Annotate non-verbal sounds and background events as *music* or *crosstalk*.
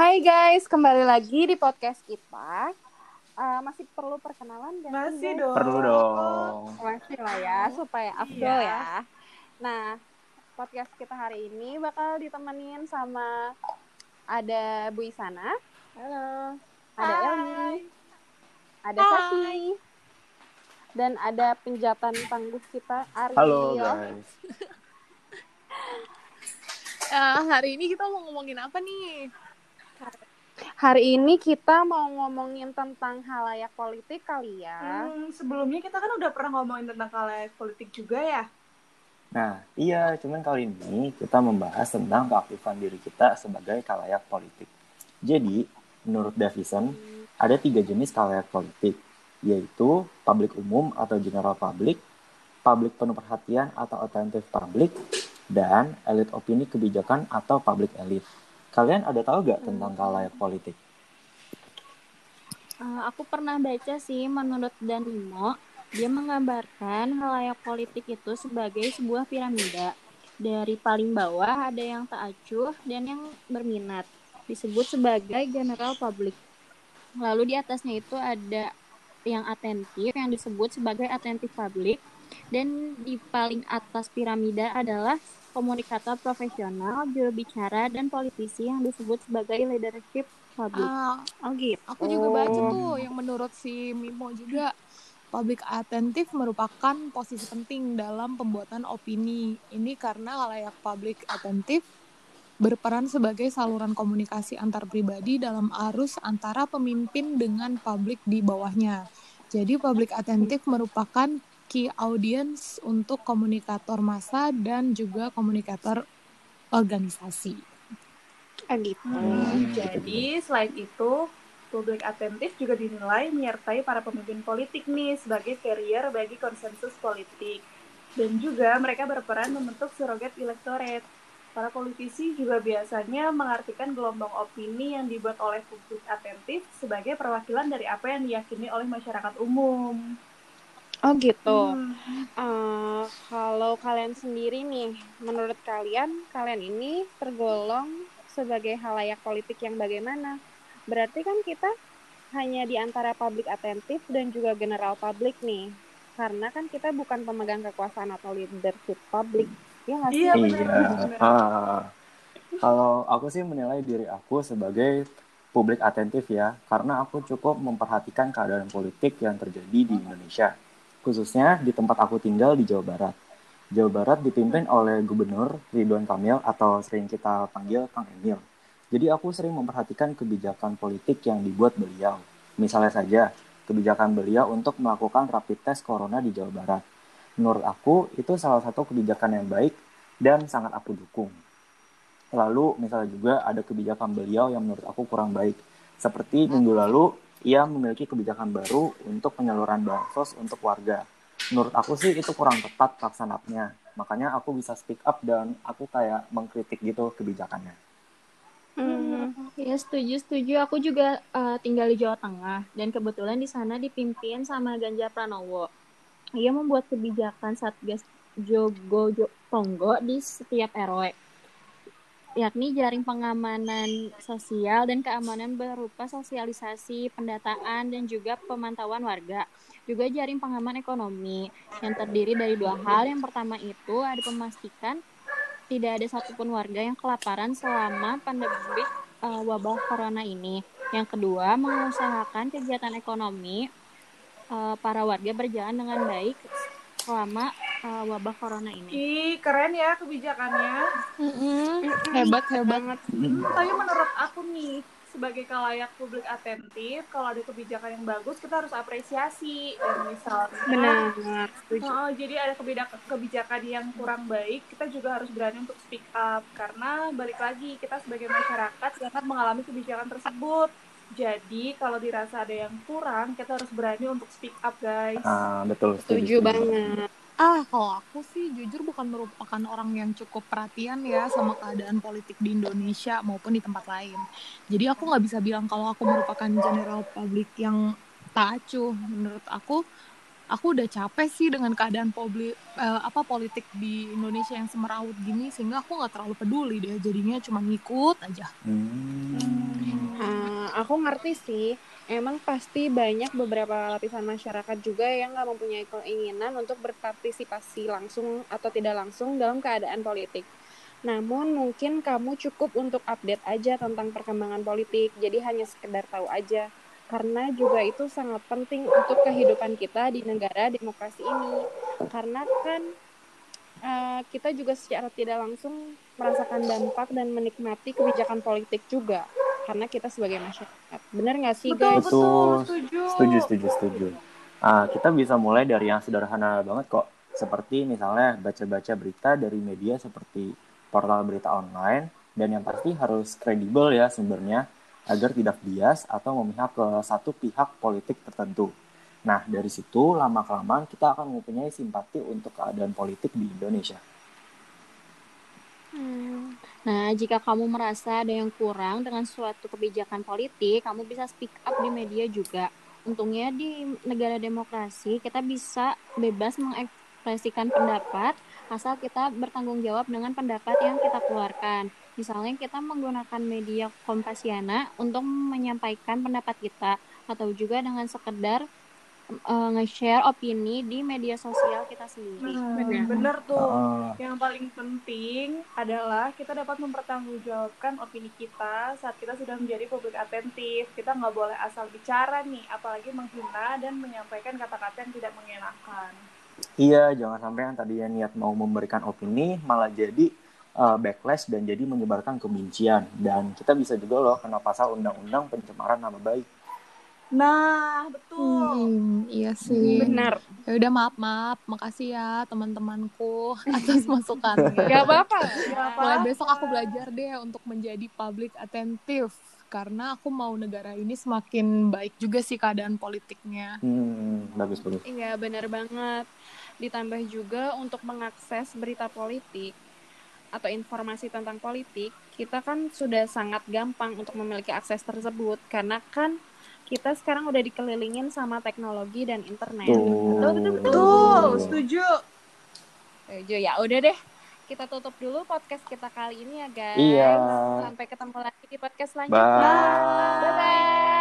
Hai guys, kembali lagi di podcast kita. Uh, masih perlu perkenalan dan Masih dong. Perlu dong. Masih lah ya, supaya afdol Iya. ya. Nah, podcast kita hari ini bakal ditemenin sama ada Bu Isana, Halo. ada Hai. Elmi, ada Hai. Sati, dan ada penjatan tangguh kita Ariel. Halo guys. *laughs* Eh, hari ini kita mau ngomongin apa nih? Hari ini kita mau ngomongin tentang halayak politik kali ya. Hmm, sebelumnya kita kan udah pernah ngomongin tentang kalayak politik juga ya. Nah, iya, cuman kali ini kita membahas tentang keaktifan diri kita sebagai kalayak politik. Jadi, menurut Davison, ada tiga jenis kalayak politik, yaitu publik umum atau general public, publik penuh perhatian atau attentive public, dan elit opini kebijakan atau public elite. Kalian ada tahu gak tentang kalayak politik? Eh, aku pernah baca sih menurut Danimo, dia menggambarkan halayak politik itu sebagai sebuah piramida. Dari paling bawah ada yang tak acuh dan yang berminat, disebut sebagai general public. Lalu di atasnya itu ada yang atentif yang disebut sebagai attentive public dan di paling atas piramida adalah komunikator profesional, juru bicara dan politisi yang disebut sebagai leadership public. Ah, Oh gitu. aku juga baca tuh yang menurut si Mimo juga public attentive merupakan posisi penting dalam pembuatan opini. Ini karena halayak public attentive berperan sebagai saluran komunikasi antar pribadi dalam arus antara pemimpin dengan publik di bawahnya. Jadi public attentive merupakan key audience untuk komunikator massa dan juga komunikator organisasi. Ah, gitu. Hmm, Jadi selain itu, publik atentif juga dinilai menyertai para pemimpin politik nih sebagai carrier bagi konsensus politik. Dan juga mereka berperan membentuk surrogate electorate. Para politisi juga biasanya mengartikan gelombang opini yang dibuat oleh publik atentif sebagai perwakilan dari apa yang diyakini oleh masyarakat umum. Oh gitu. Hmm. Eh, kalau kalian sendiri nih, menurut kalian, kalian ini tergolong sebagai halayak politik yang bagaimana? Berarti kan kita hanya di antara publik atentif dan juga general publik nih. Karena kan kita bukan pemegang kekuasaan atau leadership publik. Ya nggak sih? Iya, benar, Iya. benar. Ah, kalau aku sih menilai diri aku sebagai publik atentif ya, karena aku cukup memperhatikan keadaan politik yang terjadi di Indonesia, khususnya di tempat aku tinggal di Jawa Barat. Jawa Barat dipimpin oleh Gubernur Ridwan Kamil atau sering kita panggil Kang Emil. Jadi aku sering memperhatikan kebijakan politik yang dibuat beliau. Misalnya saja, kebijakan beliau untuk melakukan rapid test corona di Jawa Barat. Menurut aku, itu salah satu kebijakan yang baik dan sangat aku dukung. Lalu misalnya juga ada kebijakan beliau yang menurut aku kurang baik. Seperti minggu lalu, ia memiliki kebijakan baru untuk penyaluran bansos untuk warga. Menurut aku sih itu kurang tepat pelaksanaannya. Makanya aku bisa speak up dan aku kayak mengkritik gitu kebijakannya. Hmm. Ya setuju setuju. Aku juga eh, tinggal di Jawa Tengah dan kebetulan di sana dipimpin sama Ganjar Pranowo. Ia membuat kebijakan Satgas Jogo Jo- Tonggo di setiap RW, yakni jaring pengamanan sosial dan keamanan berupa sosialisasi, pendataan dan juga pemantauan warga. Juga jaring pengaman ekonomi yang terdiri dari dua hal. Yang pertama itu ada memastikan tidak ada satupun warga yang kelaparan selama pandemi uh, wabah corona ini. Yang kedua, mengusahakan kegiatan ekonomi uh, para warga berjalan dengan baik selama uh, wabah corona ini. Ih, keren ya kebijakannya. Hebat hebat. Hmm, tapi menurut aku nih sebagai kalayak publik atentif kalau ada kebijakan yang bagus kita harus apresiasi dan misalnya Benar. Setuju. Oh, jadi ada kebijakan yang kurang baik kita juga harus berani untuk speak up karena balik lagi kita sebagai masyarakat sangat mengalami kebijakan tersebut jadi kalau dirasa ada yang kurang kita harus berani untuk speak up guys Ah, betul. Setuju banget. Ah, kalau aku sih jujur bukan merupakan orang yang cukup perhatian ya sama keadaan politik di Indonesia maupun di tempat lain. Jadi aku nggak bisa bilang kalau aku merupakan general publik yang tak acuh. Menurut aku, aku udah capek sih dengan keadaan publik eh, apa politik di Indonesia yang semeraut gini sehingga aku nggak terlalu peduli deh. Jadinya cuma ngikut aja. Hmm. Eh, aku ngerti sih, emang pasti banyak beberapa lapisan masyarakat juga yang nggak mempunyai keinginan untuk berpartisipasi langsung atau tidak langsung dalam keadaan politik. Namun mungkin kamu cukup untuk update aja tentang perkembangan politik, jadi hanya sekedar tahu aja. Karena juga itu sangat penting untuk kehidupan kita di negara demokrasi ini. Karena kan eh, kita juga secara tidak langsung merasakan dampak dan menikmati kebijakan politik juga. Karena kita sebagai masyarakat. Bener nggak sih Betul, guys? betul, setuju. Setuju, setuju, setuju. Ah, kita bisa mulai dari yang sederhana banget kok. Seperti misalnya baca-baca berita dari media seperti portal berita online dan yang pasti harus kredibel ya sumbernya agar tidak bias atau memihak ke satu pihak politik tertentu. Nah, dari situ lama-kelamaan kita akan mempunyai simpati untuk keadaan politik di Indonesia. Nah, jika kamu merasa ada yang kurang dengan suatu kebijakan politik, kamu bisa speak up di media juga. Untungnya di negara demokrasi, kita bisa bebas mengekspresikan pendapat asal kita bertanggung jawab dengan pendapat yang kita keluarkan. Misalnya kita menggunakan media Kompasiana untuk menyampaikan pendapat kita atau juga dengan sekedar eh, nge-share opini di media sosial kita sendiri. Nah, Benar. bener tuh. Ah, Yang paling penting adalah kita dapat mempertanggungjawabkan opini kita saat kita sudah menjadi publik atentif. Kita nggak boleh asal bicara nih, apalagi menghina dan menyampaikan kata-kata yang tidak mengenakan. iya, jangan sampai yang tadinya niat mau memberikan opini malah jadi uh, backlash dan jadi menyebarkan kebencian. Dan kita bisa juga loh kena pasal undang-undang pencemaran nama baik. Nah, betul. Hmm, iya sih. Benar. Ya udah maaf maaf, makasih ya teman-temanku *laughs* atas masukannya. Gak apa-apa. Mulai besok aku belajar deh untuk menjadi public attentive karena aku mau negara ini semakin baik juga sih keadaan politiknya. Hmm, bagus bagus. Iya, benar banget. Ditambah juga untuk mengakses berita politik atau informasi tentang politik, kita kan sudah sangat gampang untuk memiliki akses tersebut karena kan kita sekarang udah dikelilingin sama teknologi dan internet. Betul, betul, betul. Betul, setuju. Setuju. Ya udah deh. Kita tutup dulu podcast kita kali ini ya, guys. Iya. Sampai ketemu lagi di podcast selanjutnya. Bye. Bye-bye.